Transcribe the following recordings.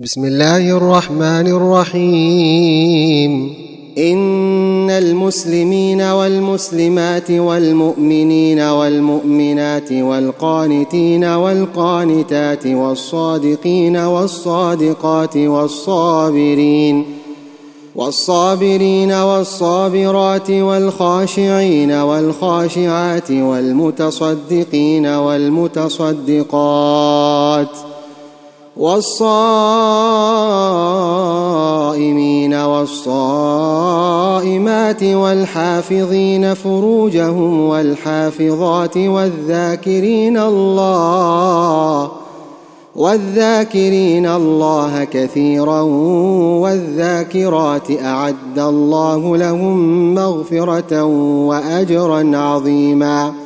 بسم الله الرحمن الرحيم. إن المسلمين والمسلمات والمؤمنين والمؤمنات والقانتين والقانتات والصادقين والصادقات والصابرين والصابرين والصابرات والخاشعين والخاشعات والمتصدقين والمتصدقات والصائمين والصائمات والحافظين فروجهم والحافظات والذاكرين الله والذاكرين الله كثيرا والذاكرات أعد الله لهم مغفرة واجرا عظيما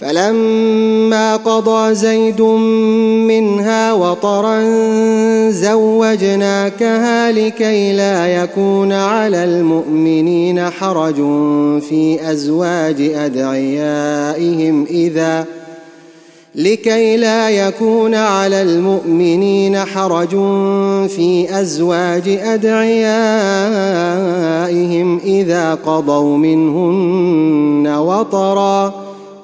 فلما قضى زيد منها وطرا زوجناكها لكي لا يكون على المؤمنين حرج في أزواج أدعيائهم إذا لكي لا يكون على المؤمنين حرج في أزواج أدعيائهم إذا قضوا منهن وطرا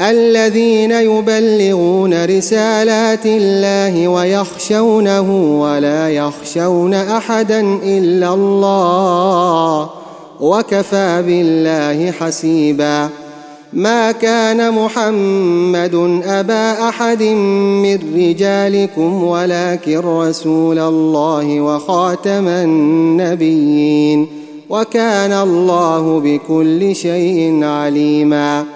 الذين يبلغون رسالات الله ويخشونه ولا يخشون أحدا إلا الله وكفى بالله حسيبا. ما كان محمد أبا أحد من رجالكم ولكن رسول الله وخاتم النبيين. وكان الله بكل شيء عليما.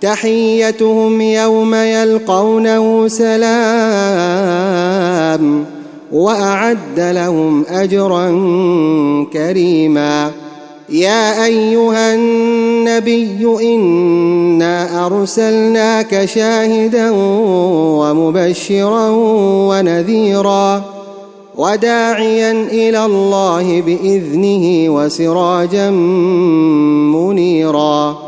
تحيتهم يوم يلقونه سلام وأعد لهم أجرا كريما. يا أيها النبي إنا أرسلناك شاهدا ومبشرا ونذيرا وداعيا إلى الله بإذنه وسراجا منيرا.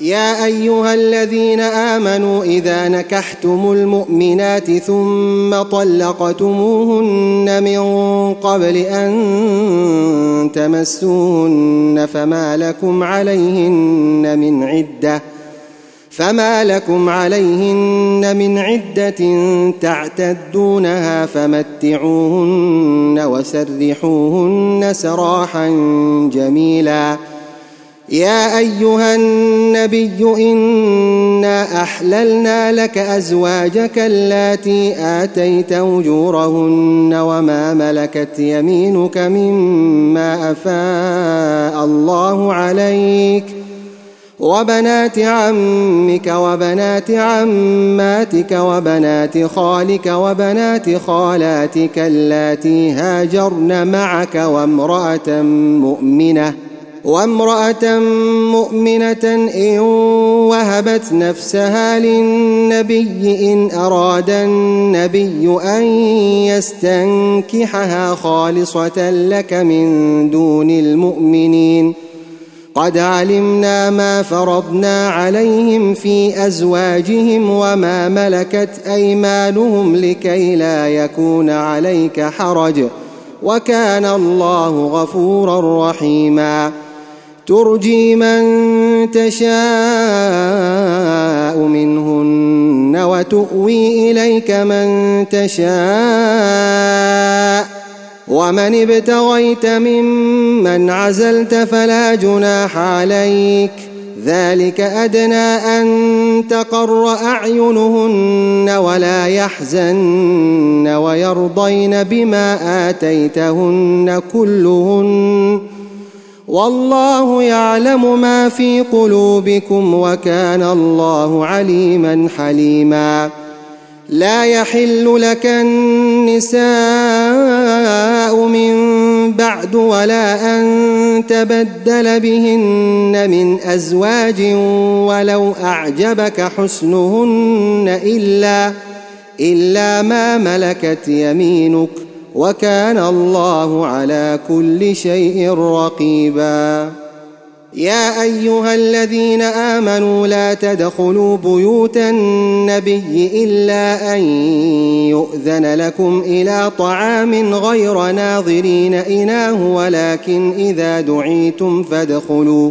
يا أيها الذين آمنوا إذا نكحتم المؤمنات ثم طلقتموهن من قبل أن تمسوهن فما لكم عليهن من عدة فما لكم عليهن من عدة تعتدونها فمتعوهن وسرحوهن سراحا جميلا. يا أيها النبي انا أحللنا لك أزواجك اللاتي آتيت أجورهن وما ملكت يمينك مما أفاء الله عليك وبنات عمك وبنات عماتك وبنات خالك وبنات خالاتك اللاتي هاجرن معك وامرأة مؤمنة وامرأة مؤمنة إن وهبت نفسها للنبي إن أراد النبي أن يستنكحها خالصة لك من دون المؤمنين. قد علمنا ما فرضنا عليهم في أزواجهم وما ملكت أيمانهم لكي لا يكون عليك حرج. وكان الله غفورا رحيما. ترجي من تشاء منهن وتؤوي إليك من تشاء. ومن ابتغيت ممن عزلت فلا جناح عليك. ذلك أدنى أن تقر أعينهن ولا يحزن ويرضين بما آتيتهن كلهن. والله يعلم ما في قلوبكم وكان الله عليما حليما. لا يحل لك النساء من بعد ولا أن تبدل بهن من أزواج ولو أعجبك حسنهن إلا إلا ما ملكت يمينك. وكان الله على كل شيء رقيبا. يا أيها الذين آمنوا لا تدخلوا بيوت النبي إلا أن يؤذن لكم إلى طعام غير ناظرين إناه ولكن إذا دعيتم فادخلوا.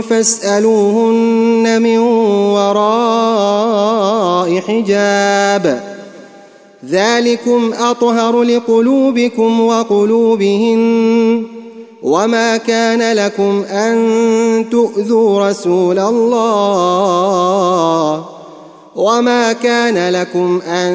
فاسألوهن من وراء حجاب. ذلكم أطهر لقلوبكم وقلوبهن. وما كان لكم أن تؤذوا رسول الله. وما كان لكم أن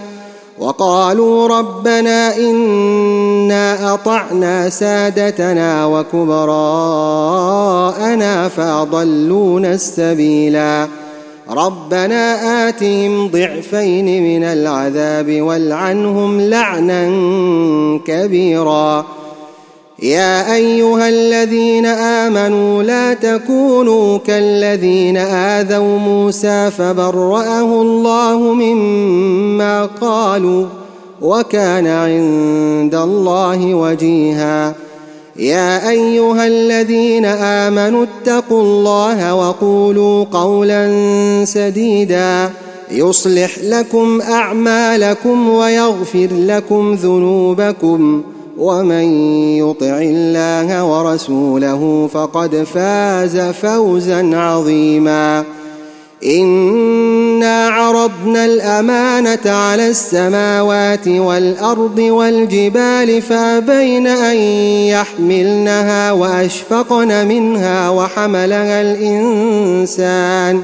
وقالوا ربنا إنا أطعنا سادتنا وكبراءنا فأضلونا السبيلا. ربنا آتهم ضعفين من العذاب والعنهم لعنا كبيرا. يا أيها الذين آمنوا لا تكونوا كالذين آذوا موسى فبرأه الله مما قالوا وكان عند الله وجيها. يا أيها الذين آمنوا اتقوا الله وقولوا قولا سديدا. يصلح لكم أعمالكم ويغفر لكم ذنوبكم. ومن يطع الله ورسوله فقد فاز فوزا عظيما انا عرضنا الامانه على السماوات والارض والجبال فابين ان يحملنها واشفقن منها وحملها الانسان